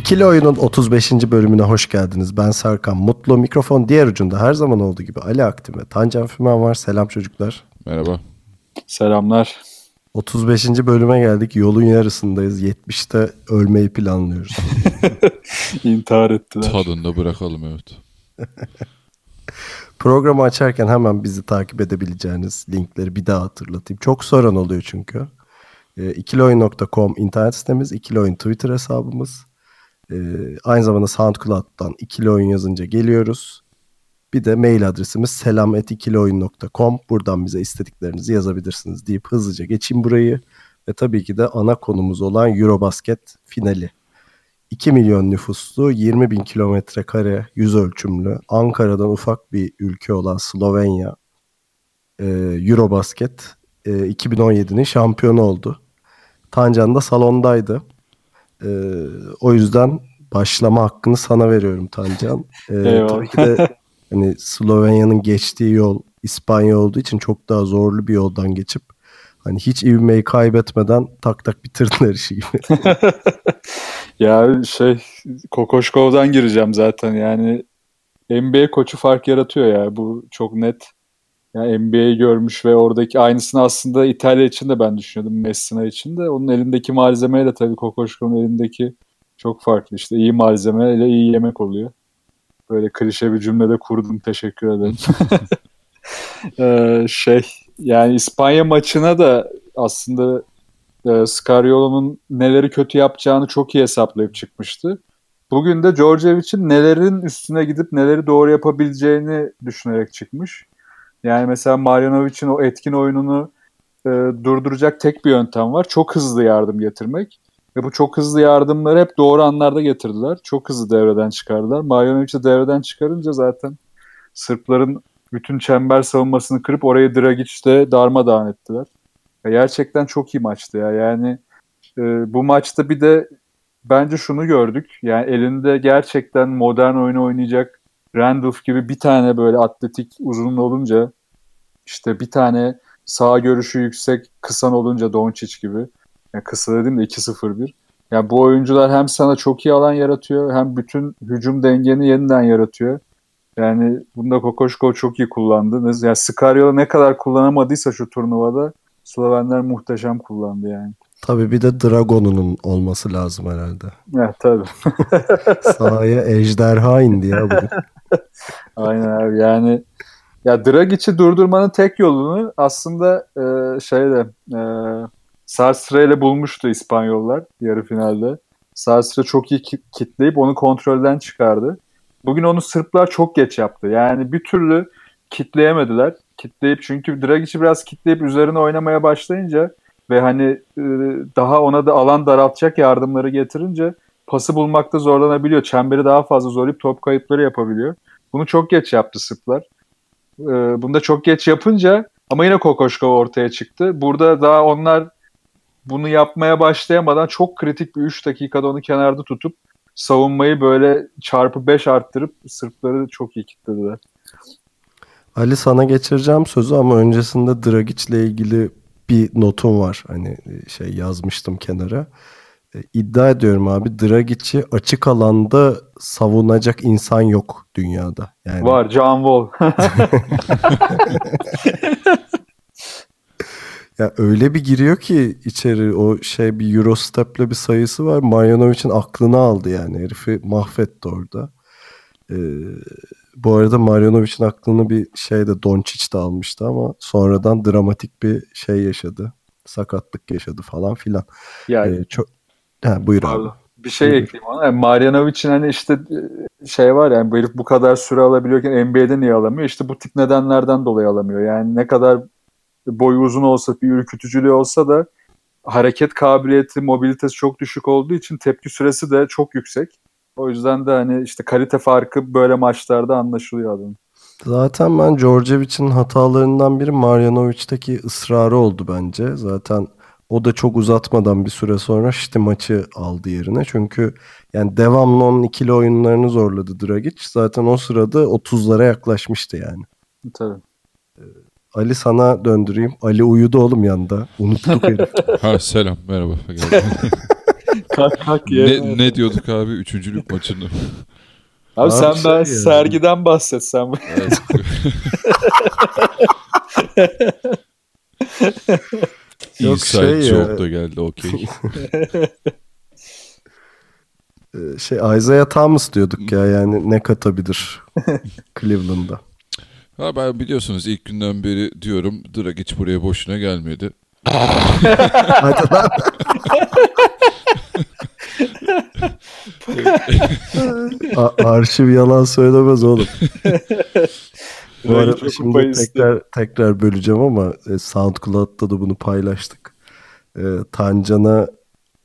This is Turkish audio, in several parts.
İkili Oyun'un 35. bölümüne hoş geldiniz. Ben Serkan Mutlu. Mikrofon diğer ucunda her zaman olduğu gibi Ali Aktin ve Tancan Fümen var. Selam çocuklar. Merhaba. Selamlar. 35. bölüme geldik. Yolun yarısındayız. 70'te ölmeyi planlıyoruz. İntihar ettiler. Tadında bırakalım evet. Programı açarken hemen bizi takip edebileceğiniz linkleri bir daha hatırlatayım. Çok soran oluyor çünkü. E, ikiloyun.com internet sitemiz, İkili Oyun Twitter hesabımız. E, aynı zamanda SoundCloud'dan İkili Oyun yazınca geliyoruz. Bir de mail adresimiz selam.ikilioyun.com. Buradan bize istediklerinizi yazabilirsiniz deyip hızlıca geçeyim burayı. Ve tabii ki de ana konumuz olan Eurobasket finali. 2 milyon nüfuslu, 20 bin kilometre kare, yüz ölçümlü, Ankara'dan ufak bir ülke olan Slovenya, e, Eurobasket e, 2017'nin şampiyonu oldu. Tancan da salondaydı. E, o yüzden başlama hakkını sana veriyorum Tancan. E, Eyvallah. tabii ki de hani Slovenya'nın geçtiği yol İspanya olduğu için çok daha zorlu bir yoldan geçip hani hiç ivmeyi kaybetmeden tak tak bitirdiler işi gibi. Ya şey Kokoşkov'dan gireceğim zaten yani NBA koçu fark yaratıyor ya bu çok net. Yani NBA'yi görmüş ve oradaki aynısını aslında İtalya için de ben düşünüyordum Messina için de. Onun elindeki malzemeyle tabii Kokoşkov'un elindeki çok farklı işte iyi malzemeyle iyi yemek oluyor. Böyle klişe bir cümlede kurdum teşekkür ederim. Ee, şey yani İspanya maçına da aslında e, Scariolo'nun neleri kötü yapacağını çok iyi hesaplayıp çıkmıştı. Bugün de Djordjevic'in nelerin üstüne gidip neleri doğru yapabileceğini düşünerek çıkmış. Yani mesela Marjanovic'in o etkin oyununu e, durduracak tek bir yöntem var. Çok hızlı yardım getirmek. Ve bu çok hızlı yardımları hep doğru anlarda getirdiler. Çok hızlı devreden çıkardılar. Marjanovic'i devreden çıkarınca zaten Sırpların bütün çember savunmasını kırıp orayı Dragic'te darmadağın ettiler. Ya Gerçekten çok iyi maçtı ya. Yani e, bu maçta bir de bence şunu gördük. Yani elinde gerçekten modern oyunu oynayacak Randolph gibi bir tane böyle atletik uzun olunca işte bir tane sağ görüşü yüksek kısan olunca Doncic gibi. Yani kısa dedim de 2-0-1. Yani bu oyuncular hem sana çok iyi alan yaratıyor hem bütün hücum dengeni yeniden yaratıyor. Yani bunda Kokoşkov çok iyi kullandı. Yani Scariolo ne kadar kullanamadıysa şu turnuvada Slovenler muhteşem kullandı yani. Tabii bir de Dragon'un olması lazım herhalde. Evet tabii. Sahaya ejderha indi ya bugün. Aynen abi yani ya Dragic'i durdurmanın tek yolunu aslında e, şeyde e, Sarsre ile bulmuştu İspanyollar yarı finalde. Sarsre çok iyi ki- kitleyip onu kontrolden çıkardı. Bugün onu Sırplar çok geç yaptı. Yani bir türlü kitleyemediler. Kitleyip çünkü Dragic'i biraz kitleyip üzerine oynamaya başlayınca ve hani e, daha ona da alan daraltacak yardımları getirince pası bulmakta zorlanabiliyor. Çemberi daha fazla zorlayıp top kayıpları yapabiliyor. Bunu çok geç yaptı Sırplar. Ee, bunu da çok geç yapınca ama yine Kokoşkov ortaya çıktı. Burada daha onlar bunu yapmaya başlayamadan çok kritik bir 3 dakikada onu kenarda tutup savunmayı böyle çarpı 5 arttırıp Sırpları çok iyi kilitlediler. Ali sana geçireceğim sözü ama öncesinde Dragic'le ilgili bir notum var. Hani şey yazmıştım kenara. E, İddia ediyorum abi Dragic'i açık alanda savunacak insan yok dünyada. Yani Var John Wall. Ya öyle bir giriyor ki içeri o şey bir Eurostep'le bir sayısı var. Marjanovic'in aklını aldı yani. Herifi mahvetti orada. Ee, bu arada Marjanovic'in aklını bir şeyde Doncic de almıştı ama sonradan dramatik bir şey yaşadı. Sakatlık yaşadı falan filan. yani Ee, çok ha, buyur abi. Bir şey ekleyeyim ona. Yani Marjanovic'in hani işte e, şey var yani bu herif bu kadar süre alabiliyorken NBA'de niye alamıyor? İşte bu tip nedenlerden dolayı alamıyor. Yani ne kadar boyu uzun olsa, bir ürkütücülüğü olsa da hareket kabiliyeti, mobilitesi çok düşük olduğu için tepki süresi de çok yüksek. O yüzden de hani işte kalite farkı böyle maçlarda anlaşılıyor adam. Zaten ben Djordjevic'in hatalarından biri Marjanovic'teki ısrarı oldu bence. Zaten o da çok uzatmadan bir süre sonra işte maçı aldı yerine. Çünkü yani devamlı onun ikili oyunlarını zorladı Dragic. Zaten o sırada 30'lara yaklaşmıştı yani. Tabii. Ali sana döndüreyim. Ali uyudu oğlum yanda. Unuttuk herif. Ha selam merhaba. Kalk kalk ne, yerine. ne diyorduk abi üçüncülük maçını? Abi, Abi sen şey ben yani. sergiden bahsetsen. Evet. Yok Inside şey ya. da geldi okey. Ee, şey Isaiah Thomas diyorduk ya yani ne katabilir Cleveland'da. Ha ben biliyorsunuz ilk günden beri diyorum Dragic buraya boşuna gelmedi. Hadi lan. A- arşiv yalan söylemez oğlum. Bu arada şimdi tekrar tekrar böleceğim ama e, SoundCloud'da da bunu paylaştık. E, Tancan'a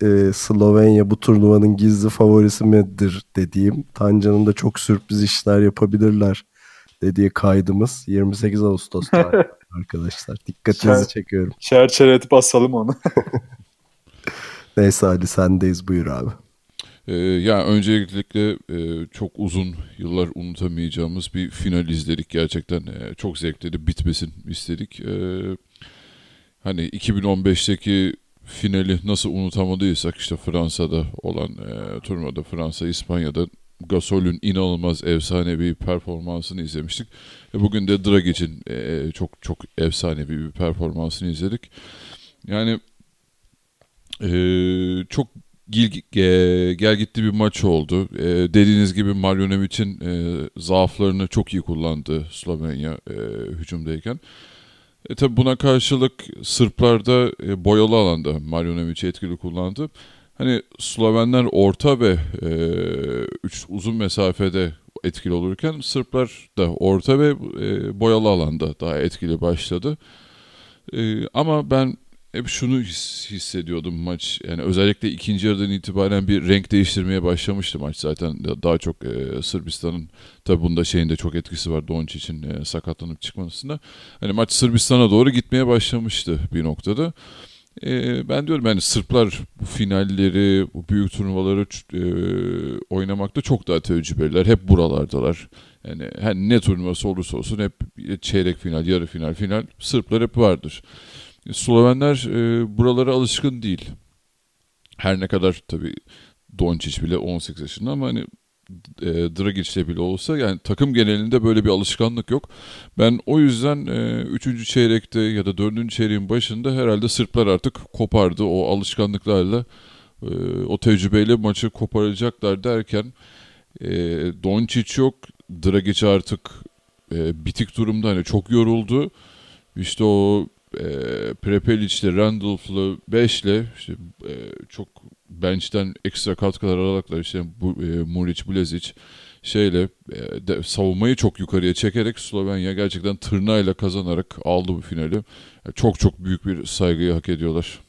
e, Slovenya bu turnuvanın gizli favorisi midir dediğim, Tancan'ın da çok sürpriz işler yapabilirler dediği kaydımız 28 Ağustos'ta arkadaşlar. Dikkatinizi Şer- çekiyorum. Çerçeveletip basalım onu. Neyse Ali sendeyiz buyur abi. Ee, ya öncelikle e, çok uzun yıllar unutamayacağımız bir final izledik gerçekten. e, çok zevkli bitmesin istedik. Ee, hani 2015'teki finali nasıl unutamadıysak işte Fransa'da olan e, turnuvada Fransa İspanya'da Gasol'ün inanılmaz efsane bir performansını izlemiştik. E, bugün de Dragic'in e, çok çok efsane bir performansını izledik. Yani e, çok gel, ge- gel gitti bir maç oldu. E, dediğiniz gibi Marjonovic'in e, zaaflarını çok iyi kullandı Slovenya e, hücumdayken. E, tabi buna karşılık Sırplar da e, boyalı alanda Marjonovic'i etkili kullandı. Hani Slovenler orta ve e, üç, uzun mesafede etkili olurken Sırplar da orta ve e, boyalı alanda daha etkili başladı. E, ama ben hep şunu his- hissediyordum maç. Yani özellikle ikinci yarıdan itibaren bir renk değiştirmeye başlamıştı maç zaten. Da- Daha çok e, Sırbistan'ın tabi bunda şeyin de çok etkisi var Doncic'in e, sakatlanıp çıkmasında. Hani maç Sırbistan'a doğru gitmeye başlamıştı bir noktada. E, ben diyorum yani Sırplar bu finalleri, bu büyük turnuvaları e, oynamakta çok daha tecrübeliler. Hep buralardalar. Yani her ne turnuvası olursa olsun hep çeyrek final, yarı final, final Sırplar hep vardır. Slovenler e, buralara alışkın değil. Her ne kadar tabii Doncic bile 18 yaşında ama hani e, Dragic'le bile olsa yani takım genelinde böyle bir alışkanlık yok. Ben o yüzden 3. çeyrekte ya da 4. çeyreğin başında herhalde Sırplar artık kopardı o alışkanlıklarla e, o tecrübeyle maçı koparacaklar derken e, Doncic yok. Dragic artık e, bitik durumda hani çok yoruldu. İşte o e, Prepelic'le, Randolph'la, Beş'le işte, e, çok bench'ten ekstra katkılar alaraklar işte bu, e, Muric, Blazic şeyle e, de, savunmayı çok yukarıya çekerek Slovenya gerçekten tırnağıyla kazanarak aldı bu finali. Yani çok çok büyük bir saygıyı hak ediyorlar.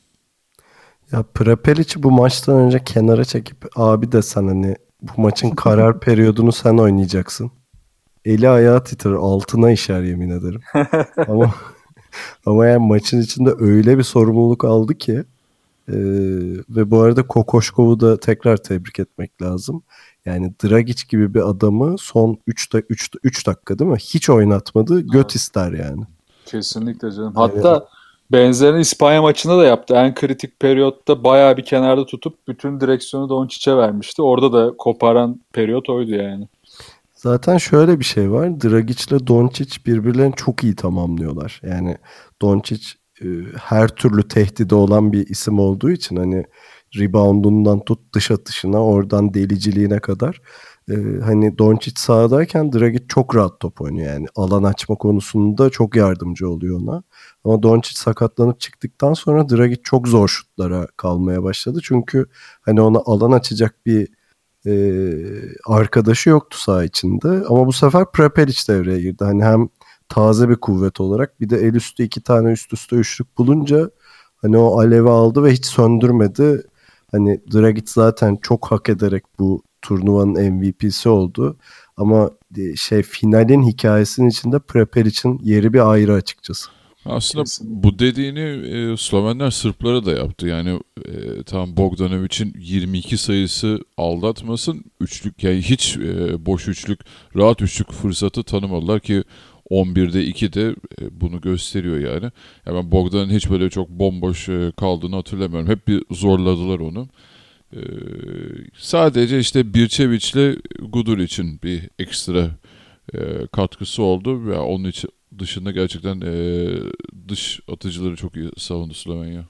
Ya Prepelic'i bu maçtan önce kenara çekip abi desen hani bu maçın karar periyodunu sen oynayacaksın. Eli ayağı titrer altına işer yemin ederim. ama ama yani maçın içinde öyle bir sorumluluk aldı ki e, ve bu arada Kokoşkov'u da tekrar tebrik etmek lazım. Yani Dragic gibi bir adamı son 3 da, 3, 3 dakika değil mi? Hiç oynatmadı. Göt Evet. ister yani. Kesinlikle canım. Hatta benzerini İspanya maçında da yaptı. En kritik periyotta bayağı bir kenarda tutup bütün direksiyonu Doncic'e vermişti. Orada da koparan periyot oydu yani. Zaten şöyle bir şey var. Dragic ile Doncic birbirlerini çok iyi tamamlıyorlar. Yani Doncic e, her türlü tehdide olan bir isim olduğu için hani reboundundan tut dış atışına oradan deliciliğine kadar e, hani Doncic sahadayken Dragic çok rahat top oynuyor yani alan açma konusunda çok yardımcı oluyor ona. Ama Doncic sakatlanıp çıktıktan sonra Dragic çok zor şutlara kalmaya başladı. Çünkü hani ona alan açacak bir e, arkadaşı yoktu saha içinde. Ama bu sefer Prepelic devreye girdi. Hani hem taze bir kuvvet olarak bir de el üstü iki tane üst üste üçlük bulunca hani o alevi aldı ve hiç söndürmedi. Hani Dragic zaten çok hak ederek bu turnuvanın MVP'si oldu. Ama e, şey finalin hikayesinin içinde Prepel için yeri bir ayrı açıkçası. Aslında bu dediğini e, Slovenler Sırplara da yaptı. Yani e, tam Bogdanovic'in 22 sayısı aldatmasın. Üçlük yani hiç e, boş üçlük, rahat üçlük fırsatı tanımadılar ki 11'de 2 de bunu gösteriyor yani. yani ben Bogdan'ın hiç böyle çok bomboş e, kaldığını hatırlamıyorum. Hep bir zorladılar onu. E, sadece işte Birçeviç'le Gudur için bir ekstra e, katkısı oldu ve onun için dışında gerçekten e, dış atıcıları çok iyi savundu Slovenya.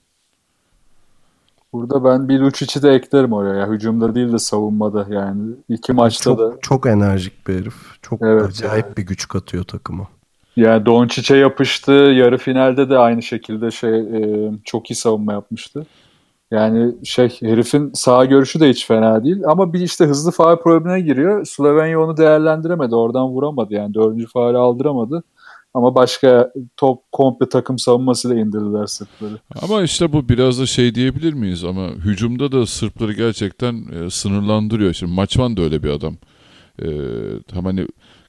Burada ben bir Lucic'i de eklerim oraya. Ya. Hücumda değil de savunmada yani. iki maçta çok, da. Çok enerjik bir herif. Çok Evet. acayip bir güç katıyor takıma. Yani Doncic'e yapıştı. Yarı finalde de aynı şekilde şey e, çok iyi savunma yapmıştı. Yani şey herifin sağ görüşü de hiç fena değil. Ama bir işte hızlı faal problemine giriyor. Slovenya onu değerlendiremedi. Oradan vuramadı yani. Dördüncü faali aldıramadı. Ama başka top komple takım savunmasıyla indirdiler Sırpları. Ama işte bu biraz da şey diyebilir miyiz ama hücumda da Sırpları gerçekten e, sınırlandırıyor. Şimdi Maçvan da öyle bir adam. E, tam hani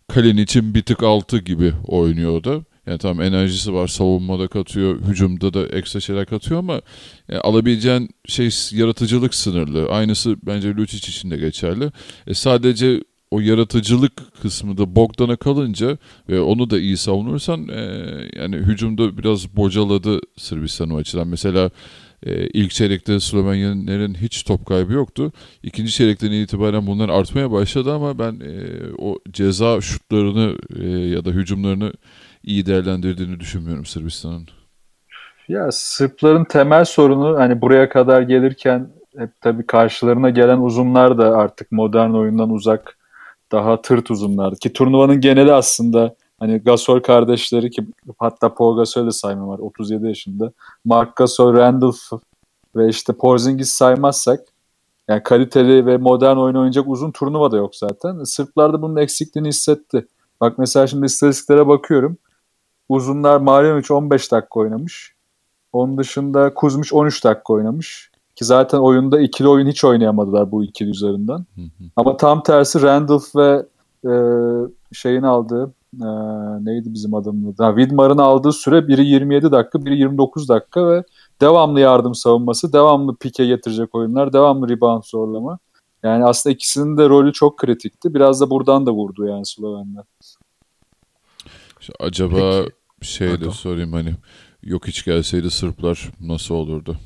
Kalen için bir tık altı gibi oynuyor da. Yani tamam enerjisi var, savunmada katıyor, hücumda da ekstra şeyler katıyor ama yani alabileceğin şey yaratıcılık sınırlı. Aynısı bence Lucic için de geçerli. E sadece o yaratıcılık kısmı da Bogdan'a kalınca ve onu da iyi savunursan e, yani hücumda biraz bocaladı Sırbistan o açıdan. Mesela e, ilk çeyrekte Slovenya'nın hiç top kaybı yoktu. İkinci çeyrekten itibaren bunlar artmaya başladı ama ben e, o ceza şutlarını e, ya da hücumlarını iyi değerlendirdiğini düşünmüyorum Sırbistan'ın. Ya Sırpların temel sorunu hani buraya kadar gelirken hep tabii karşılarına gelen uzunlar da artık modern oyundan uzak daha tırt uzunlardı. Ki turnuvanın geneli aslında hani Gasol kardeşleri ki hatta Paul Gasol'ü sayma var 37 yaşında. Mark Gasol, Randolph ve işte Porzingis saymazsak yani kaliteli ve modern oyun oynayacak uzun turnuva da yok zaten. Sırplar da bunun eksikliğini hissetti. Bak mesela şimdi istatistiklere bakıyorum. Uzunlar Marjanovic 15 dakika oynamış. Onun dışında Kuzmic 13 dakika oynamış. Ki zaten oyunda ikili oyun hiç oynayamadılar bu ikili üzerinden. Hı hı. Ama tam tersi Randolph ve e, şeyin aldığı e, neydi bizim adamın adı? Widmar'ın aldığı süre biri 27 dakika, biri 29 dakika ve devamlı yardım savunması, devamlı pike getirecek oyunlar, devamlı rebound zorlama. Yani aslında ikisinin de rolü çok kritikti. Biraz da buradan da vurdu yani Slovenler. İşte acaba şey de Pardon. sorayım hani yok hiç gelseydi Sırplar nasıl olurdu?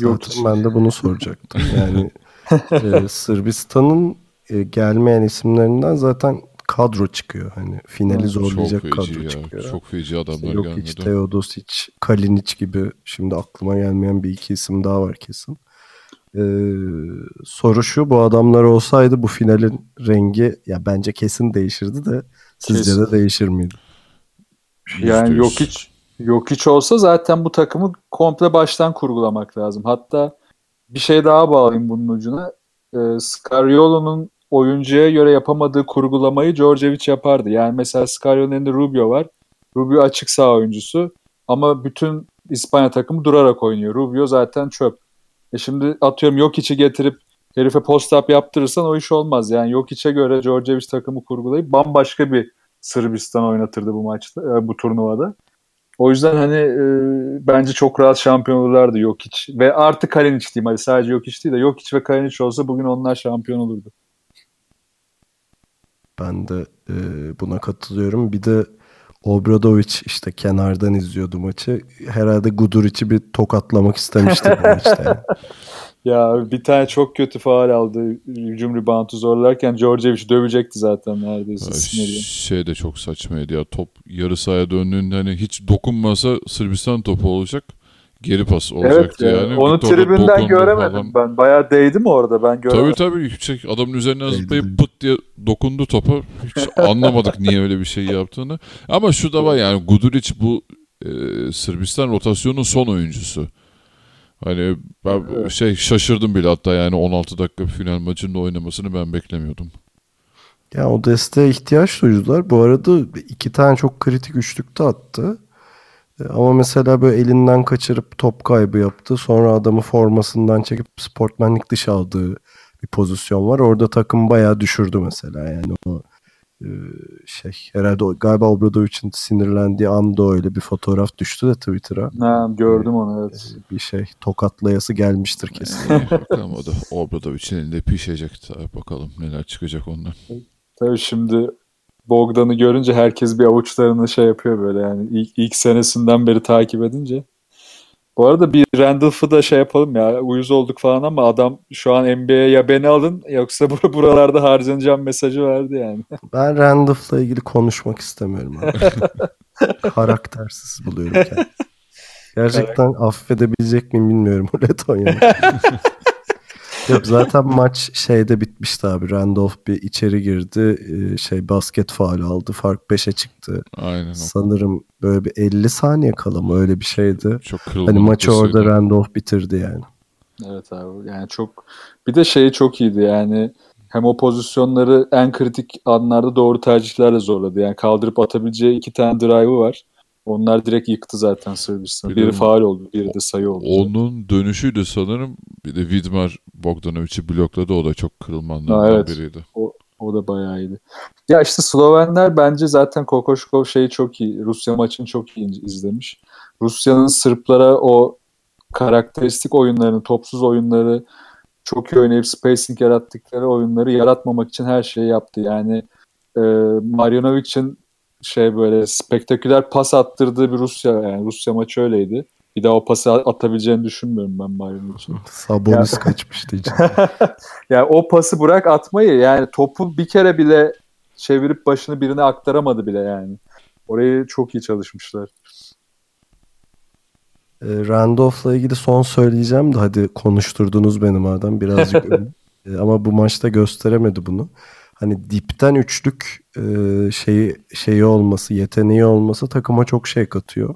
Yok ben de bunu soracaktım. Yani e, Sırbistan'ın e, gelmeyen isimlerinden zaten kadro çıkıyor. Hani finali zorlayacak çok kadro ya. çıkıyor. Çok feci adamlar Yok gelmedi. hiç Teodosic, Kalinic gibi şimdi aklıma gelmeyen bir iki isim daha var kesin. Ee, soru şu bu adamlar olsaydı bu finalin rengi ya bence kesin değişirdi de sizce Kesin. de değişir miydi? Yani %100. yok hiç yok hiç olsa zaten bu takımı komple baştan kurgulamak lazım. Hatta bir şey daha bağlayayım bunun ucuna. Ee, Scariolo'nun oyuncuya göre yapamadığı kurgulamayı Djordjevic yapardı. Yani mesela Scariolo'nun elinde Rubio var. Rubio açık sağ oyuncusu ama bütün İspanya takımı durarak oynuyor. Rubio zaten çöp. E şimdi atıyorum Jokic'i getirip herife post-up yaptırırsan o iş olmaz. Yani Jokic'e göre Djordjevic takımı kurgulayıp bambaşka bir Sırbistan oynatırdı bu maçta, e, bu turnuvada. O yüzden hani e, bence çok rahat şampiyon olurlardı Jokic. Ve artı Kalinic diyeyim hadi sadece Jokic değil de Jokic ve Kalinic olsa bugün onlar şampiyon olurdu. Ben de e, buna katılıyorum. Bir de Obradovic işte kenardan izliyordu maçı. Herhalde Guduric'i bir tokatlamak istemişti bu maçta. yani. Ya bir tane çok kötü faal aldı. Hücum reboundu zorlarken Djordjevic dövecekti zaten neredeyse. Sinirli. şey de çok saçmaydı ya. Top yarı sahaya döndüğünde hani hiç dokunmasa Sırbistan topu olacak. Geri pas Evet olacaktı ya, yani. onu orada tribünden göremedim falan. ben. Bayağı değdi mi orada ben göremedim. Tabii tabii yüksek adamın üzerine zıplayıp pıt diye dokundu topa. Hiç anlamadık niye öyle bir şey yaptığını. Ama şu da var yani Guduric bu e, Sırbistan rotasyonun son oyuncusu. Hani ben Evet. şey şaşırdım bile hatta yani 16 dakika final maçında oynamasını ben beklemiyordum. Ya o desteğe ihtiyaç duydular. Bu arada iki tane çok kritik üçlük de attı. E, Ama mesela böyle elinden kaçırıp top kaybı yaptı. Sonra adamı formasından çekip sportmenlik dışı aldığı bir pozisyon var. Orada takım bayağı düşürdü mesela yani o şey herhalde o, galiba Obradovic'in sinirlendiği anda öyle bir fotoğraf düştü de Twitter'a. Ha, gördüm onu evet. Bir şey tokatlayası gelmiştir kesin. Ee, bakalım o da Obradovic'in elinde pişecek. Tabii bakalım neler çıkacak ondan. Tabii şimdi Bogdan'ı görünce herkes bir avuçlarını şey yapıyor böyle yani ilk, ilk senesinden beri takip edince. Bu arada bir Randolph'ı da şey yapalım ya uyuz olduk falan ama adam şu an NBA'ye ya beni alın yoksa bur- buralarda harcanacağım mesajı verdi yani. Ben Randolph'la ilgili konuşmak istemiyorum abi. Karaktersiz buluyorum kendimi. Gerçekten affedebilecek miyim bilmiyorum Letonya'yı. Yok zaten maç şeyde bitmişti abi. Randolph bir içeri girdi. e, Şey basket faul aldı. Fark 5'e çıktı. Aynen. Sanırım böyle bir 50 saniye kala mı öyle bir şeydi. Çok Hani maçı orada Randolph bitirdi yani. Evet abi yani çok bir de şey çok iyiydi yani hem o pozisyonları en kritik anlarda doğru tercihlerle zorladı. Yani kaldırıp atabileceği iki tane drive'ı var. Onlar direkt yıktı zaten Sırbistan'ı. Biri faal oldu, biri de sayı oldu. Onun dönüşüydü sanırım. Bir de Vidmar Bogdanovic'i blokladı. O da çok kırılmanlardan evet. biriydi. O da bayağı iyiydi. Ya işte Slovenler bence zaten Kokoşkov şeyi çok iyi. Rusya maçını çok iyi izlemiş. Rusya'nın Sırplara o karakteristik oyunlarını, topsuz oyunları çok iyi oynayıp spacing yarattıkları oyunları yaratmamak için her şeyi yaptı. Yani e, Marjanovic'in şey böyle spektaküler pas attırdığı bir Rusya yani Rusya maçı öyleydi. Bir daha o pası atabileceğini düşünmüyorum ben Marjanovic'in. Sabonis Ya. kaçmıştı için. yani o pası bırak atmayı yani topu bir kere bile çevirip başını birine aktaramadı bile yani. Orayı çok iyi çalışmışlar. E, Randolph'la ilgili son söyleyeceğim de hadi konuşturdunuz beni madem birazcık. E, ama bu maçta gösteremedi bunu. Hani dipten üçlük e, şeyi şeyi olması, yeteneği olması takıma çok şey katıyor.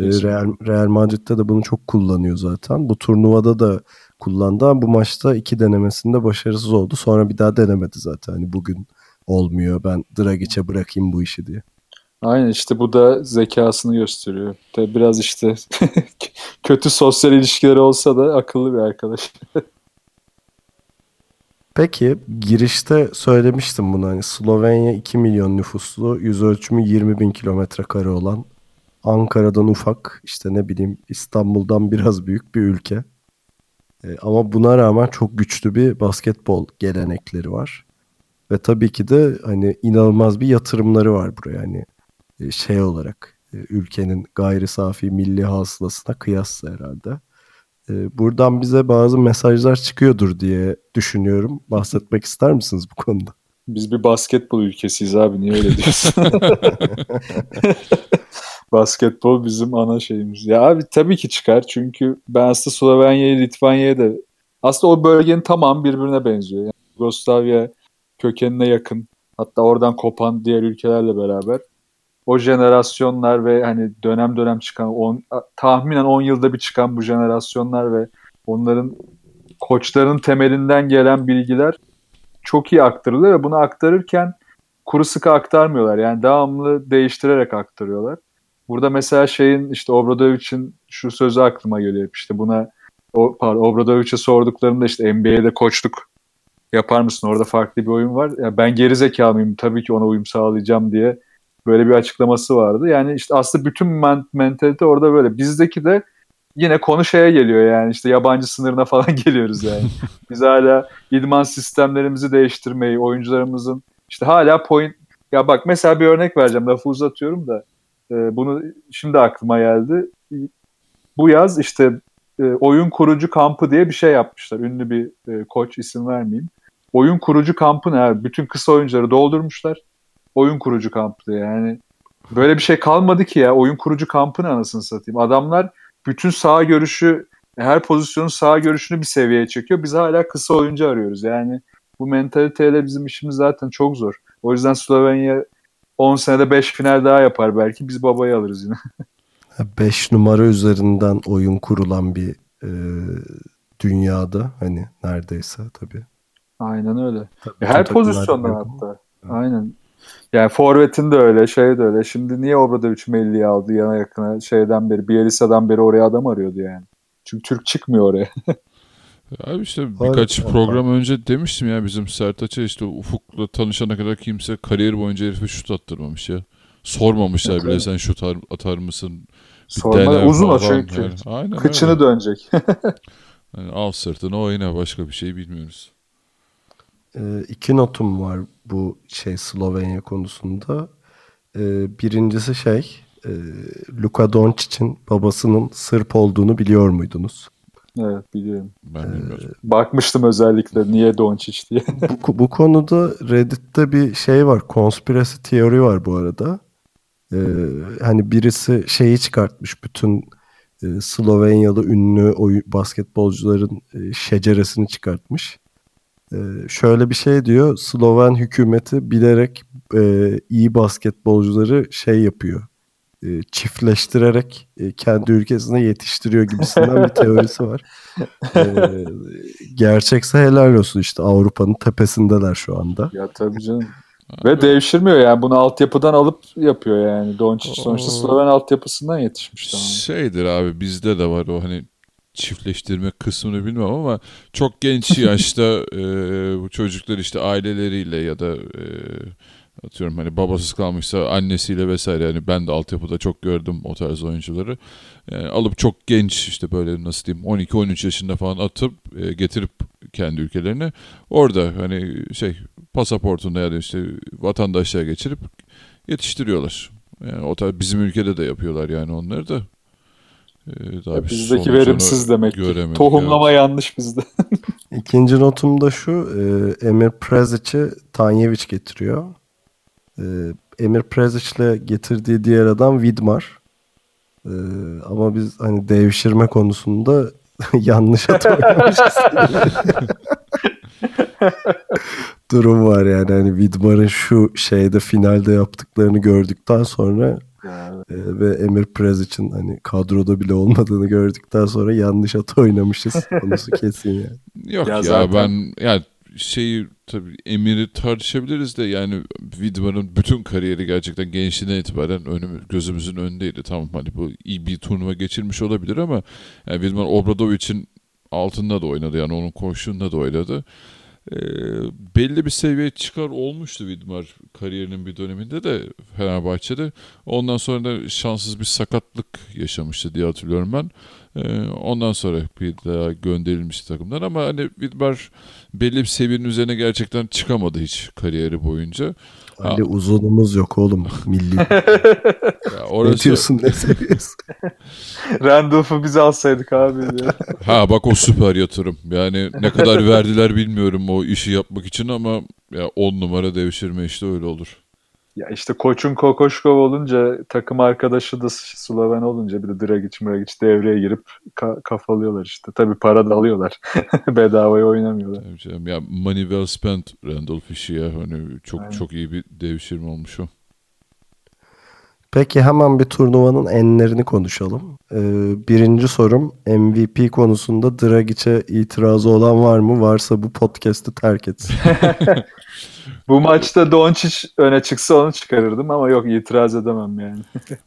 E, Kesinlikle. Real, Real Madrid'de de bunu çok kullanıyor zaten. Bu turnuvada da kullandı ama bu maçta iki denemesinde başarısız oldu. Sonra bir daha denemedi zaten. Hani bugün olmuyor ben Dragic'e bırakayım bu işi diye. Aynen işte bu da zekasını gösteriyor. Tabii biraz işte kötü sosyal ilişkileri olsa da akıllı bir arkadaş. Peki girişte söylemiştim bunu hani Slovenya 2 milyon nüfuslu yüz ölçümü 20 bin kilometre kare olan Ankara'dan ufak işte ne bileyim İstanbul'dan biraz büyük bir ülke. E, ama buna rağmen çok güçlü bir basketbol gelenekleri var. Ve tabii ki de hani inanılmaz bir yatırımları var buraya hani e, şey olarak e, ülkenin gayri safi milli hasılasına kıyasla herhalde. E, buradan bize bazı mesajlar çıkıyordur diye düşünüyorum. Bahsetmek ister misiniz bu konuda? Biz bir basketbol ülkesiyiz abi niye öyle diyorsun? basketbol bizim ana şeyimiz. Ya abi tabii ki çıkar çünkü ben aslında Slovenya'yı, Litvanya'ya da aslında o bölgenin tamamı birbirine benziyor. Yani Yugoslavya kökenine yakın hatta oradan kopan diğer ülkelerle beraber o jenerasyonlar ve hani dönem dönem çıkan on, tahminen 10 yılda bir çıkan bu jenerasyonlar ve onların koçların temelinden gelen bilgiler çok iyi aktarılıyor ve bunu aktarırken kuru sıkı aktarmıyorlar. Yani devamlı değiştirerek aktarıyorlar. Burada mesela şeyin işte Obradovic'in şu sözü aklıma geliyor. İşte buna o, pardon, Obradovic'e sorduklarında işte NBA'de koçluk yapar mısın? Orada farklı bir oyun var. Ya ben geri zekalıyım tabii ki ona uyum sağlayacağım diye böyle bir açıklaması vardı. Yani işte aslında bütün men- mentalite orada böyle. Bizdeki de yine konu şeye geliyor yani işte yabancı sınırına falan geliyoruz yani. Biz hala idman sistemlerimizi değiştirmeyi, oyuncularımızın işte hala point ya bak mesela bir örnek vereceğim lafı uzatıyorum da e, bunu şimdi aklıma geldi. Bu yaz işte e, oyun kurucu kampı diye bir şey yapmışlar. Ünlü bir e, koç isim vermeyeyim. Oyun kurucu kampı ne? Bütün kısa oyuncuları doldurmuşlar. Oyun kurucu kampı yani. Böyle bir şey kalmadı ki ya. Oyun kurucu kampı ne anasını satayım. Adamlar bütün sağ görüşü her pozisyonun sağ görüşünü bir seviyeye çekiyor. Biz hala kısa oyuncu arıyoruz. Yani bu mentaliteyle bizim işimiz zaten çok zor. O yüzden Slovenya 10 senede 5 final daha yapar belki. Biz babayı alırız yine. 5 numara üzerinden oyun kurulan bir e, dünyada hani neredeyse tabii. Aynen öyle. Tabii Her bütün takımlar pozisyonda hatta. Aynen. Yani forvetin de öyle, şey de öyle. Şimdi niye Obradovic Melli'yi aldı yana yakına şeyden beri, Bielitsa'dan beri oraya adam arıyordu yani. Çünkü Türk çıkmıyor oraya. Abi işte birkaç var. program önce demiştim ya bizim Sertaç'a işte Ufuk'la tanışana kadar kimse kariyer boyunca herife şut attırmamış ya. Sormamışlar bile sen şut atar, mısın? Sorma, uzun o çünkü. yani. Aynen Kıçını öyle. dönecek. Yani al sırtını oyna başka bir şey bilmiyoruz. Ee, iki notum var bu şey Slovenya konusunda. Ee, birincisi şey e, Luka Doncic'in babasının Sırp olduğunu biliyor muydunuz? Evet biliyorum. Ben Ee, bilmiyorum. Bakmıştım özellikle niye Doncic diye. bu, bu konuda Reddit'te bir şey var. Conspiracy teori var bu arada. Ee, hani birisi şeyi çıkartmış. Bütün e, Slovenyalı ünlü oy, basketbolcuların e, şeceresini çıkartmış. Ee, şöyle bir şey diyor. Sloven hükümeti bilerek e, iyi basketbolcuları şey yapıyor. E, çiftleştirerek e, kendi ülkesine yetiştiriyor gibisinden bir teorisi var. Ee, gerçekse helal olsun işte Avrupa'nın tepesindeler şu anda. ya tabii canım. Ve devşirmiyor yani bunu altyapıdan alıp yapıyor yani. Doncic sonuçta. Sloven altyapısından yetişmiş tamam. Şeydir abi bizde de var o hani çiftleştirme kısmını bilmem ama çok genç yaşta e, bu çocuklar işte aileleriyle ya da e, atıyorum hani babasız kalmışsa annesiyle vesaire yani ben de altyapıda çok gördüm o tarz oyuncuları E, alıp çok genç işte böyle nasıl diyeyim 12-13 yaşında falan atıp e, getirip kendi ülkelerine orada hani şey pasaportunda ya da işte vatandaşlığa geçirip yetiştiriyorlar. Yani o tarz bizim ülkede de yapıyorlar yani onları da. Ee, daha Ya bir bizdeki verimsiz demek ki. Tohumlama yanlış bizde. İkinci notum da şu. e, Emir Prezic'i Tanyevic getiriyor. E, Emir Prezic'le getirdiği diğer adam Vidmar. E, ama biz hani devşirme konusunda yanlış hata oynamışız. Durum var yani hani Vidmar'ın şu şeyde finalde yaptıklarını gördükten sonra e, ve Emir Prezic'in hani kadroda bile olmadığını gördükten sonra yanlış hata oynamışız. Konusu kesin yani. Yok Ya ya, zaten- ben yani şeyi tabii Emir'i tartışabiliriz de yani Widmar'ın bütün kariyeri gerçekten gençliğinden itibaren önümüz, gözümüzün önündeydi. Tamam hani bu iyi bir turnuva geçirmiş olabilir ama yani Widmar Obradovic'in altında da oynadı yani onun koşuğunda da oynadı. Ee, belli bir seviyeye çıkar olmuştu Widmar kariyerinin bir döneminde de Fenerbahçe'de. Ondan sonra da şanssız bir sakatlık yaşamıştı diye hatırlıyorum ben. Ee, ondan sonra bir daha gönderilmişti takımdan ama hani Widmar belli bir seviyenin üzerine gerçekten çıkamadı hiç kariyeri boyunca. Öyle uzunumuz yok oğlum. Milli. Ya ne orası, diyorsun ne seviyorsun? Randolph'u biz alsaydık abi ha bak o süper yatırım. Yani ne kadar verdiler bilmiyorum o işi yapmak için ama ya 10 numara devşirme işte öyle olur. Ya işte koçun Kokoşkov olunca takım arkadaşı da Sloven olunca bir de Dragic Mragic devreye girip ka- kafalıyorlar işte. Tabii para da alıyorlar. Bedavaya oynamıyorlar. Tabii canım. Ya money well spent Randolph işi ya. Hani çok Aynen. çok iyi bir devşirme olmuş o. Peki hemen bir turnuvanın enlerini konuşalım. Ee, birinci sorum MVP konusunda Dragic'e itirazı olan var mı? Varsa bu podcast'ı terk etsin. Bu maçta Doncic öne çıksa onu çıkarırdım ama yok itiraz edemem yani.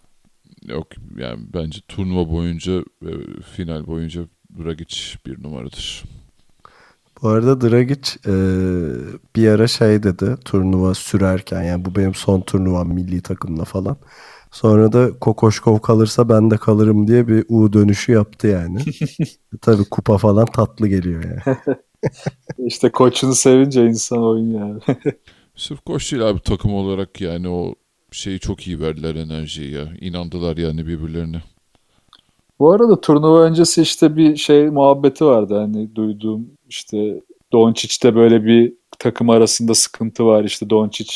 Yok yani bence turnuva boyunca ve final boyunca Dragic bir numaradır. Bu arada Dragic e, bir ara şey dedi turnuva sürerken yani bu benim son turnuvam milli takımla falan. Sonra da Kokoşkov kalırsa ben de kalırım diye bir U dönüşü yaptı yani. Tabii kupa falan tatlı geliyor yani. İşte koçunu sevince insan oynuyor yani. Sırf koç değil abi takım olarak yani o şeyi çok iyi verdiler enerjiyi ya. İnandılar yani birbirlerine. Bu arada turnuva öncesi işte bir şey muhabbeti vardı hani duyduğum işte Doncic'te böyle bir takım arasında sıkıntı var işte Doncic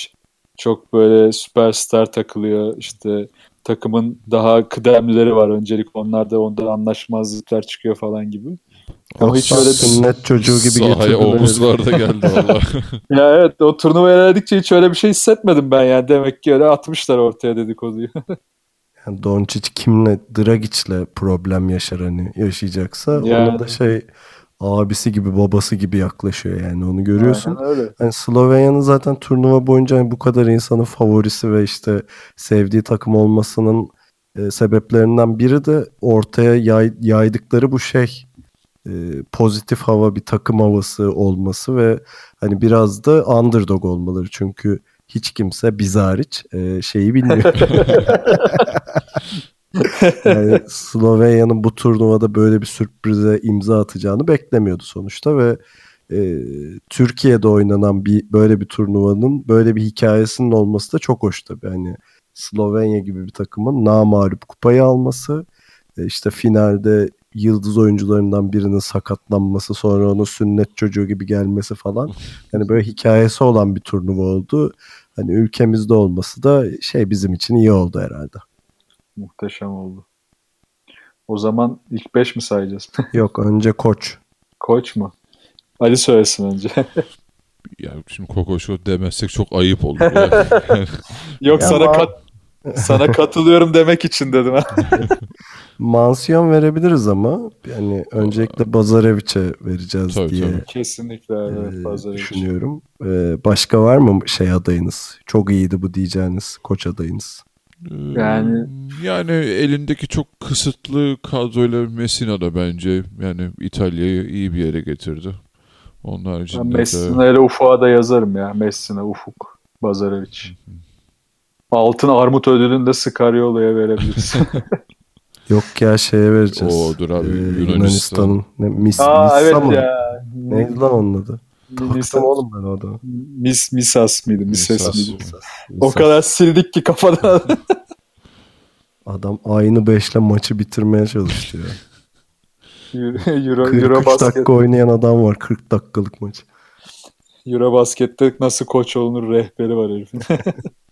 çok böyle süperstar takılıyor işte takımın daha kıdemlileri var öncelik onlarda onda anlaşmazlıklar çıkıyor falan gibi. Ama hiç öyle Sünnet çocuğu gibi Sahaya omuzlarda geldi valla. ya evet o turnuva ilerledikçe hiç öyle bir şey hissetmedim ben yani demek ki öyle atmışlar ortaya dedikoduyu. Yani Doncic kimle Dragic'le problem yaşar hani yaşayacaksa Yani. ona da şey abisi gibi babası gibi yaklaşıyor yani onu görüyorsun. Aynen öyle. Hani Slovenya'nın zaten turnuva boyunca hani bu kadar insanın favorisi ve işte sevdiği takım olmasının e, sebeplerinden biri de ortaya yay- yaydıkları bu şey pozitif hava bir takım havası olması ve hani biraz da underdog olmaları çünkü hiç kimse biz hariç e, şeyi bilmiyor. yani Slovenya'nın bu turnuvada böyle bir sürprize imza atacağını beklemiyordu sonuçta ve e, Türkiye'de oynanan bir böyle bir turnuvanın böyle bir hikayesinin olması da çok hoş tabii. Hani Slovenya gibi bir takımın namalup kupayı alması, e, işte finalde yıldız oyuncularından birinin sakatlanması, sonra onun sünnet çocuğu gibi gelmesi falan. Yani böyle hikayesi olan bir turnuva oldu. Hani ülkemizde olması da şey bizim için iyi oldu herhalde. Muhteşem oldu. O zaman ilk 5 mi sayacağız? Yok önce koç. Koç mu? Ali söylesin önce. Ya şimdi Kokoşko demezsek çok ayıp olur. ya. Yok Ya sana ama- kat sana katılıyorum demek için dedim. Mansiyon verebiliriz ama yani öncelikle Bazarevic'e vereceğiz Tabii, diye tabii. Kesinlikle evet düşünüyorum. E, başka var mı şey adayınız? Çok iyiydi bu diyeceğiniz koç adayınız. Yani- yani elindeki çok kısıtlı kadroyla Messina da bence yani İtalya'yı iyi bir yere getirdi. Onun Ben haricinde de Messina ile Ufuk'a da yazarım ya. Messina, Ufuk, Bazarevic. Altın Armut ödülünü de Scariolo'ya verebiliriz. Yok ya şeye vereceğiz. Oo, dur abi, E, Yunanistan. Yunanistan'ın ne, Mis, Aa Missa evet mı? ya. Neydi lan onun adı? Misas, Taktım oğlum ben o adamı. Mis, Misas mıydı? Mises Misas. miydi? Missas. O kadar sildik ki kafadan. Adam aynı beşle maçı bitirmeye çalıştı ya. Euro, 43 Euro, basket, dakika oynayan adam var 40 dakikalık maç. Euro baskette nasıl koç olunur rehberi var herifin.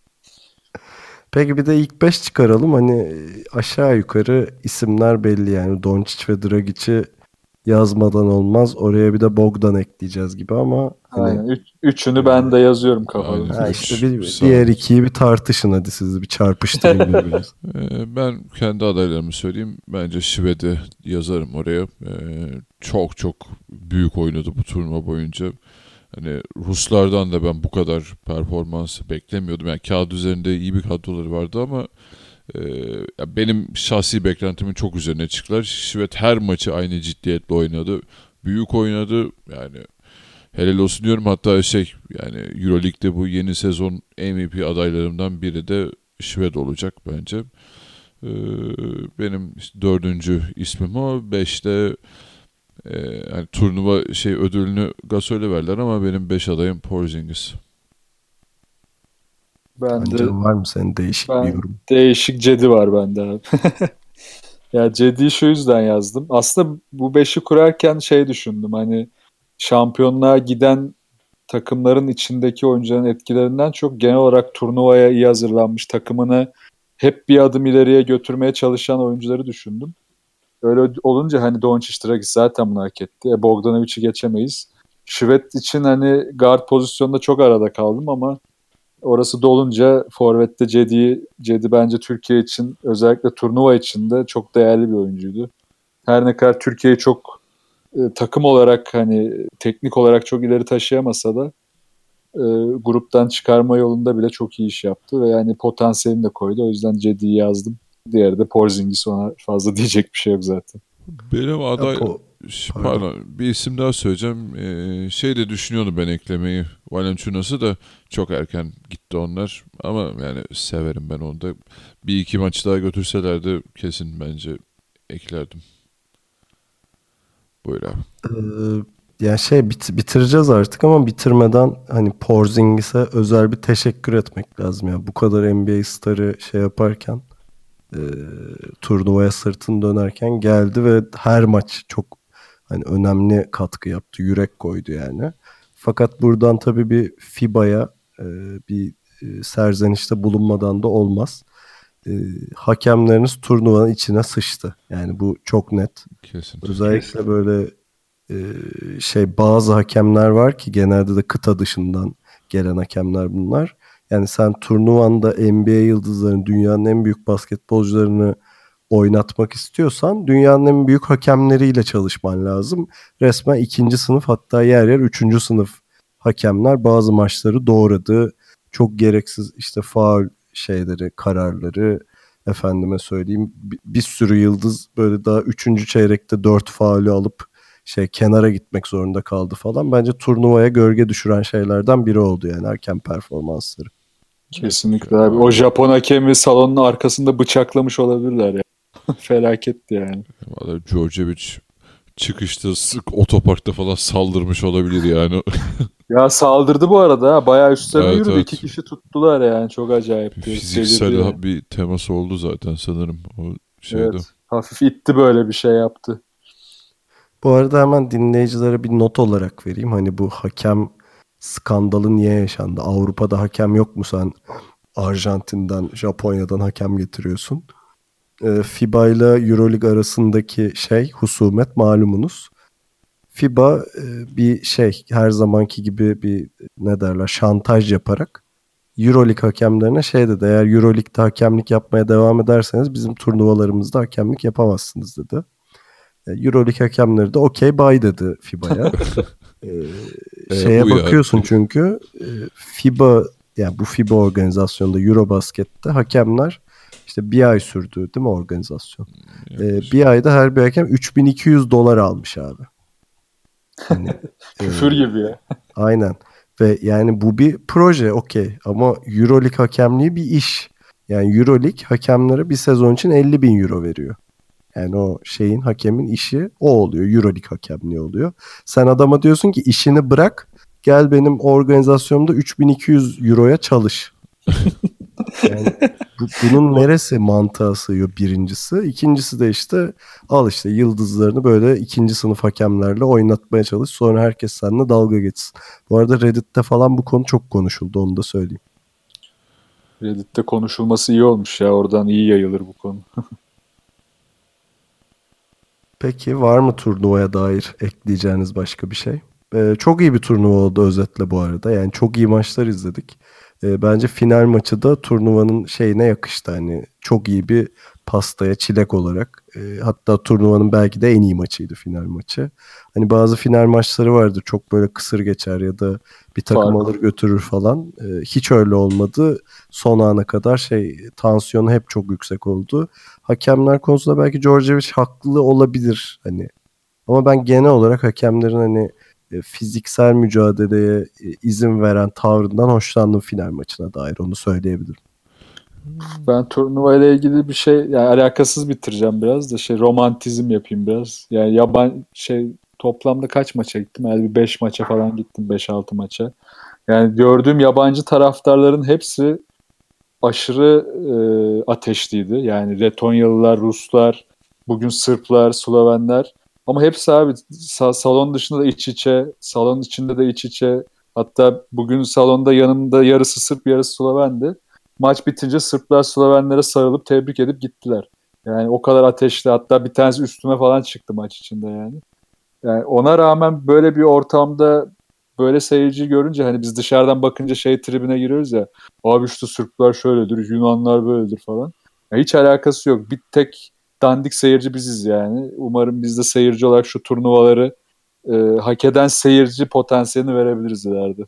Peki bir de ilk 5 çıkaralım. Hani e, aşağı yukarı isimler belli yani. Doncic ve Dragic'i yazmadan olmaz. Oraya bir de Bogdan ekleyeceğiz gibi ama hani, Aynen. Üç, üçünü ben de yazıyorum. Aynen. ha işte bir, diğer ikiyi bir tartışın hadi siz bir çarpıştırın birbirinizi. Ee, Ben kendi adaylarımı söyleyeyim. Bence Şved'i yazarım oraya. Ee, Çok çok büyük oynadı bu turnuva boyunca. Hani Ruslardan da ben bu kadar performans beklemiyordum. Yani kağıt üzerinde iyi bir kadroları vardı ama e, benim şahsi beklentimin çok üzerine çıktılar. Şved her maçı aynı ciddiyetle oynadı. Büyük oynadı. Yani helal olsun diyorum. Hatta şey yani Euroleague'de bu yeni sezon MVP adaylarımdan biri de Şved olacak bence. Ee, benim dördüncü ismim o. Beşte e, yani turnuva şey ödülünü Gasol'e verdiler ama benim beş adayım Porzingis. Ben Bence de var mı senin değişik Ben- bir yorum? değişik Cedi var bende abi. ya Cedi'yi şu yüzden yazdım. Aslında bu beşi kurarken şey düşündüm hani şampiyonluğa giden takımların içindeki oyuncuların etkilerinden çok genel olarak turnuvaya iyi hazırlanmış takımını hep bir adım ileriye götürmeye çalışan oyuncuları düşündüm. Öyle olunca hani Doncic Dragic zaten bunu hak etti. E, Bogdanovic'i geçemeyiz. Şvet için hani guard pozisyonunda çok arada kaldım ama orası dolunca Forvet'te Cedi, Cedi bence Türkiye için özellikle turnuva içinde çok değerli bir oyuncuydu. Her ne kadar Türkiye'yi çok e, takım olarak hani teknik olarak çok ileri taşıyamasa da e, gruptan çıkarma yolunda bile çok iyi iş yaptı ve yani potansiyelini de koydu. O yüzden Cedi'yi yazdım. Diğeri de Porzingis ona fazla diyecek bir şey yok zaten. Benim aday Yok, o- Ş- Pardon. Pardon. Bir isim daha söyleyeceğim. Ee, şey de düşünüyordum ben eklemeyi. Valenciunas'ı da çok erken gitti onlar. Ama yani severim ben onu da. Bir iki maç daha götürselerdi kesin bence eklerdim. Buyur abi. Ee, ya şey bit- bitireceğiz artık ama bitirmeden hani Porzingis'e özel bir teşekkür etmek lazım ya. Bu kadar NBA starı şey yaparken e, turnuvaya sırtını dönerken geldi ve her maç çok hani önemli katkı yaptı. Yürek koydu yani. Fakat buradan tabii bir FIBA'ya e, bir e, serzenişte bulunmadan da olmaz. E, hakemleriniz turnuvanın içine sıçtı. Yani bu çok net. Kesin. Özellikle böyle e, şey bazı hakemler var ki genelde de kıta dışından gelen hakemler bunlar. Yani sen turnuvanda NBA yıldızlarını, dünyanın en büyük basketbolcularını oynatmak istiyorsan dünyanın en büyük hakemleriyle çalışman lazım. Resmen ikinci sınıf hatta yer yer üçüncü sınıf hakemler bazı maçları doğradı. Çok gereksiz işte faul şeyleri, kararları efendime söyleyeyim bir, sürü yıldız böyle daha üçüncü çeyrekte dört faulü alıp şey kenara gitmek zorunda kaldı falan. Bence turnuvaya gölge düşüren şeylerden biri oldu yani erken performansları. Kesinlikle abi. O Japon hakemi salonun arkasında bıçaklamış olabilirler ya. Felaketti yani. Valla Djordjevic çıkışta sık otoparkta falan saldırmış olabilir yani. Ya saldırdı bu arada. ha. Bayağı üstlerine Evet, yürüdü. evet. İki kişi tuttular yani. Çok acayip. Fiziksel bir temas oldu zaten sanırım o şeyde. Evet. Hafif itti böyle bir şey yaptı. Bu arada hemen dinleyicilere bir not olarak vereyim. Hani bu hakem skandalı niye yaşandı? Avrupa'da hakem yok mu sen? Arjantin'den, Japonya'dan hakem getiriyorsun. Ee, FIBA ile EuroLeague arasındaki şey husumet malumunuz. FIBA e, bir şey her zamanki gibi bir ne derler şantaj yaparak EuroLeague hakemlerine şey dedi. Eğer EuroLeague'de hakemlik yapmaya devam ederseniz bizim turnuvalarımızda hakemlik yapamazsınız dedi. E, Euroleague hakemleri de okey bay dedi FIBA'ya. E, E, şeye bu ya. bakıyorsun çünkü e, FIBA yani bu FIBA organizasyonunda Eurobasket'te hakemler işte bir ay sürdü değil mi organizasyon? E, bir ayda her bir hakem 3200 dolar almış abi. Hani, Küfür gibi ya. Aynen. Ve yani bu bir proje okey ama Euroleague hakemliği bir iş. Yani Euroleague hakemlere bir sezon için 50 bin euro veriyor. Yani o şeyin hakemin işi o oluyor. Euroleague hakemliği oluyor. Sen adama diyorsun ki işini bırak gel benim organizasyonumda 3200 euroya çalış. yani bu- bunun neresi mantığa sığıyor birincisi. İkincisi de işte al işte yıldızlarını böyle ikinci sınıf hakemlerle oynatmaya çalış. Sonra herkes seninle dalga geçsin. Bu arada Reddit'te falan bu konu çok konuşuldu onu da söyleyeyim. Reddit'te konuşulması iyi olmuş ya. Oradan iyi yayılır bu konu. Peki var mı turnuvaya dair ekleyeceğiniz başka bir şey? Ee, çok iyi bir turnuva oldu özetle bu arada. Yani çok iyi maçlar izledik. Ee, bence final maçı da turnuvanın şeyine yakıştı. Hani çok iyi bir pastaya çilek olarak. Ee, hatta turnuvanın belki de en iyi maçıydı final maçı. Hani bazı final maçları vardır çok böyle kısır geçer ya da bir takım Farklı. alır götürür falan. Ee, hiç öyle olmadı. Son ana kadar şey tansiyonu hep çok yüksek oldu hakemler konusunda belki Djordjevic haklı olabilir hani. Ama ben genel olarak hakemlerin hani e, fiziksel mücadeleye e, izin veren tavrından hoşlandım final maçına dair onu söyleyebilirim. Ben turnuva ile ilgili bir şey yani alakasız bitireceğim biraz da şey romantizm yapayım biraz. Yani yaban şey toplamda kaç maça gittim? Yani bir 5 maça falan gittim 5-6 maça. Yani gördüğüm yabancı taraftarların hepsi aşırı e, ateşliydi. Yani Letonyalılar, Ruslar, bugün Sırplar, Slovenler ama hepsi abi sa- salon dışında da iç içe, salon içinde de iç içe. Hatta bugün salonda yanımda yarısı Sırp, yarısı Slovendi. Maç bitince Sırplar Slovenlere sarılıp tebrik edip gittiler. Yani o kadar ateşli. Hatta bir tanesi üstüme falan çıktı maç içinde yani. Yani ona rağmen böyle bir ortamda böyle seyirci görünce hani biz dışarıdan bakınca şey tribine giriyoruz ya. Abi işte Sırplar şöyledir, Yunanlar böyledir falan. Ya hiç alakası yok. Bir tek dandik seyirci biziz yani. Umarım biz de seyirci olarak şu turnuvaları e, hak eden seyirci potansiyelini verebiliriz ileride.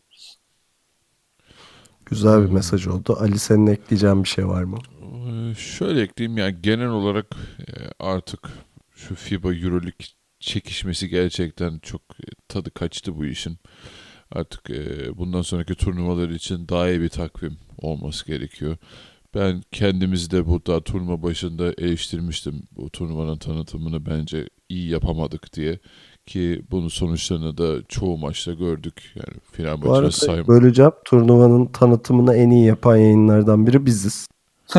Güzel bir mesaj oldu. Ali senin ekleyeceğin bir şey var mı? Ee, Şöyle ekleyeyim yani genel olarak e, artık şu FIBA Euroleague çekişmesi gerçekten çok e, tadı kaçtı bu işin. Artık e, bundan sonraki turnuvalar için daha iyi bir takvim olması gerekiyor. Ben kendimizi de burada turnuva başında eleştirmiştim. Bu turnuvanın tanıtımını bence iyi yapamadık diye. Ki bunun sonuçlarını da çoğu maçta gördük. Yani final Bu maçını arada sayma. böleceğim. Turnuvanın tanıtımını en iyi yapan yayınlardan biri biziz.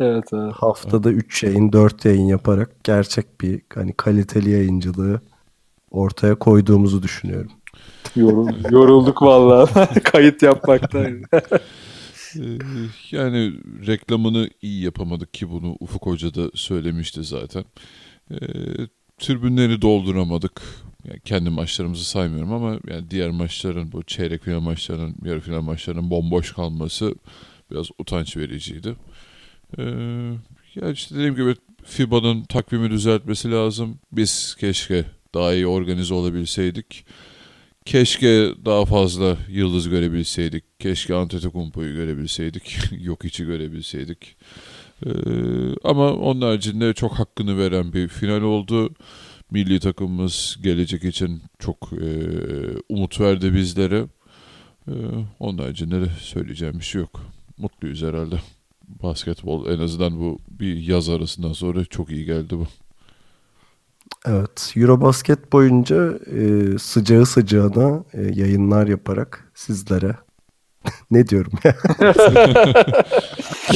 Evet, evet. Haftada 3 yayın, 4 yayın yaparak gerçek bir hani kaliteli yayıncılığı ortaya koyduğumuzu düşünüyorum. Yorul- yorulduk vallahi kayıt yapmaktan. Ee, Yani reklamını iyi yapamadık ki bunu Ufuk Hoca da söylemişti zaten. Tribünleri dolduramadık. Yani kendi maçlarımızı saymıyorum ama yani diğer maçların bu çeyrek final maçlarının, yarı final maçlarının bomboş kalması biraz utanç vericiydi. Ee, ya işte dediğim gibi FIBA'nın takvimi düzeltmesi lazım. Biz keşke daha iyi organize olabilseydik. Keşke daha fazla yıldız görebilseydik. Keşke Antetokounmpo'yu görebilseydik. Yok içi görebilseydik. Ee, ama onun haricinde çok hakkını veren bir final oldu. milli takımımız gelecek için çok e, umut verdi bizlere. E, onun haricinde de söyleyeceğim bir şey yok. Mutluyuz herhalde. Basketbol en azından bu bir yaz arasından sonra çok iyi geldi bu. Evet, Eurobasket boyunca e, sıcağı sıcağına e, yayınlar yaparak sizlere ne diyorum ya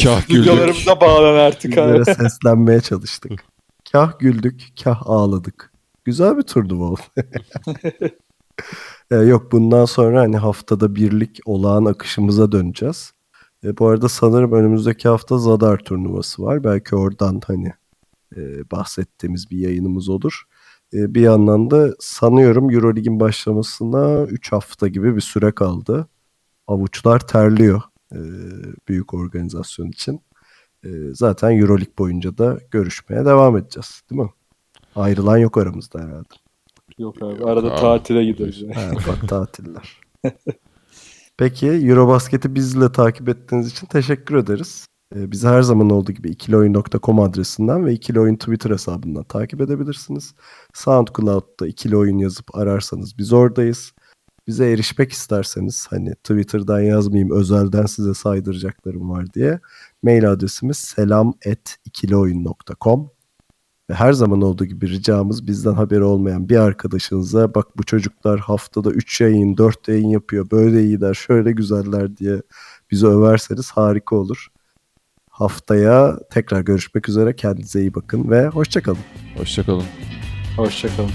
Kah güldük. Bağlan artık abi. sizlere seslenmeye çalıştık. Kah güldük, kah ağladık. Güzel bir turnuva oldu. E, yok bundan sonra hani haftada birlik olağan akışımıza döneceğiz. E, bu arada sanırım önümüzdeki hafta Zadar turnuvası var. Belki oradan hani e, bahsettiğimiz bir yayınımız olur. E, bir yandan da sanıyorum Eurolig'in başlamasına 3 hafta gibi bir süre kaldı. Avuçlar terliyor e, büyük organizasyon için. E, zaten Euroleague boyunca da görüşmeye devam edeceğiz değil mi? Ayrılan yok aramızda herhalde. Yok abi arada Abi. tatile gideriz. yani. Ha, ufak tatiller. Peki Eurobasket'i bizle takip ettiğiniz için teşekkür ederiz. Ee, bizi her zaman olduğu gibi ikilioyun.com adresinden ve ikili oyun Twitter hesabından takip edebilirsiniz. SoundCloud'da ikili oyun yazıp ararsanız biz oradayız. Bize erişmek isterseniz hani Twitter'dan yazmayayım özelden size saydıracaklarım var diye mail adresimiz selam@ikilioyun.com ve her zaman olduğu gibi ricamız bizden haberi olmayan bir arkadaşınıza bak bu çocuklar haftada 3 yayın 4 yayın yapıyor böyle iyiler şöyle güzeller diye bizi överseniz harika olur. Haftaya tekrar görüşmek üzere kendinize iyi bakın ve hoşçakalın. Hoşçakalın. Hoşçakalın.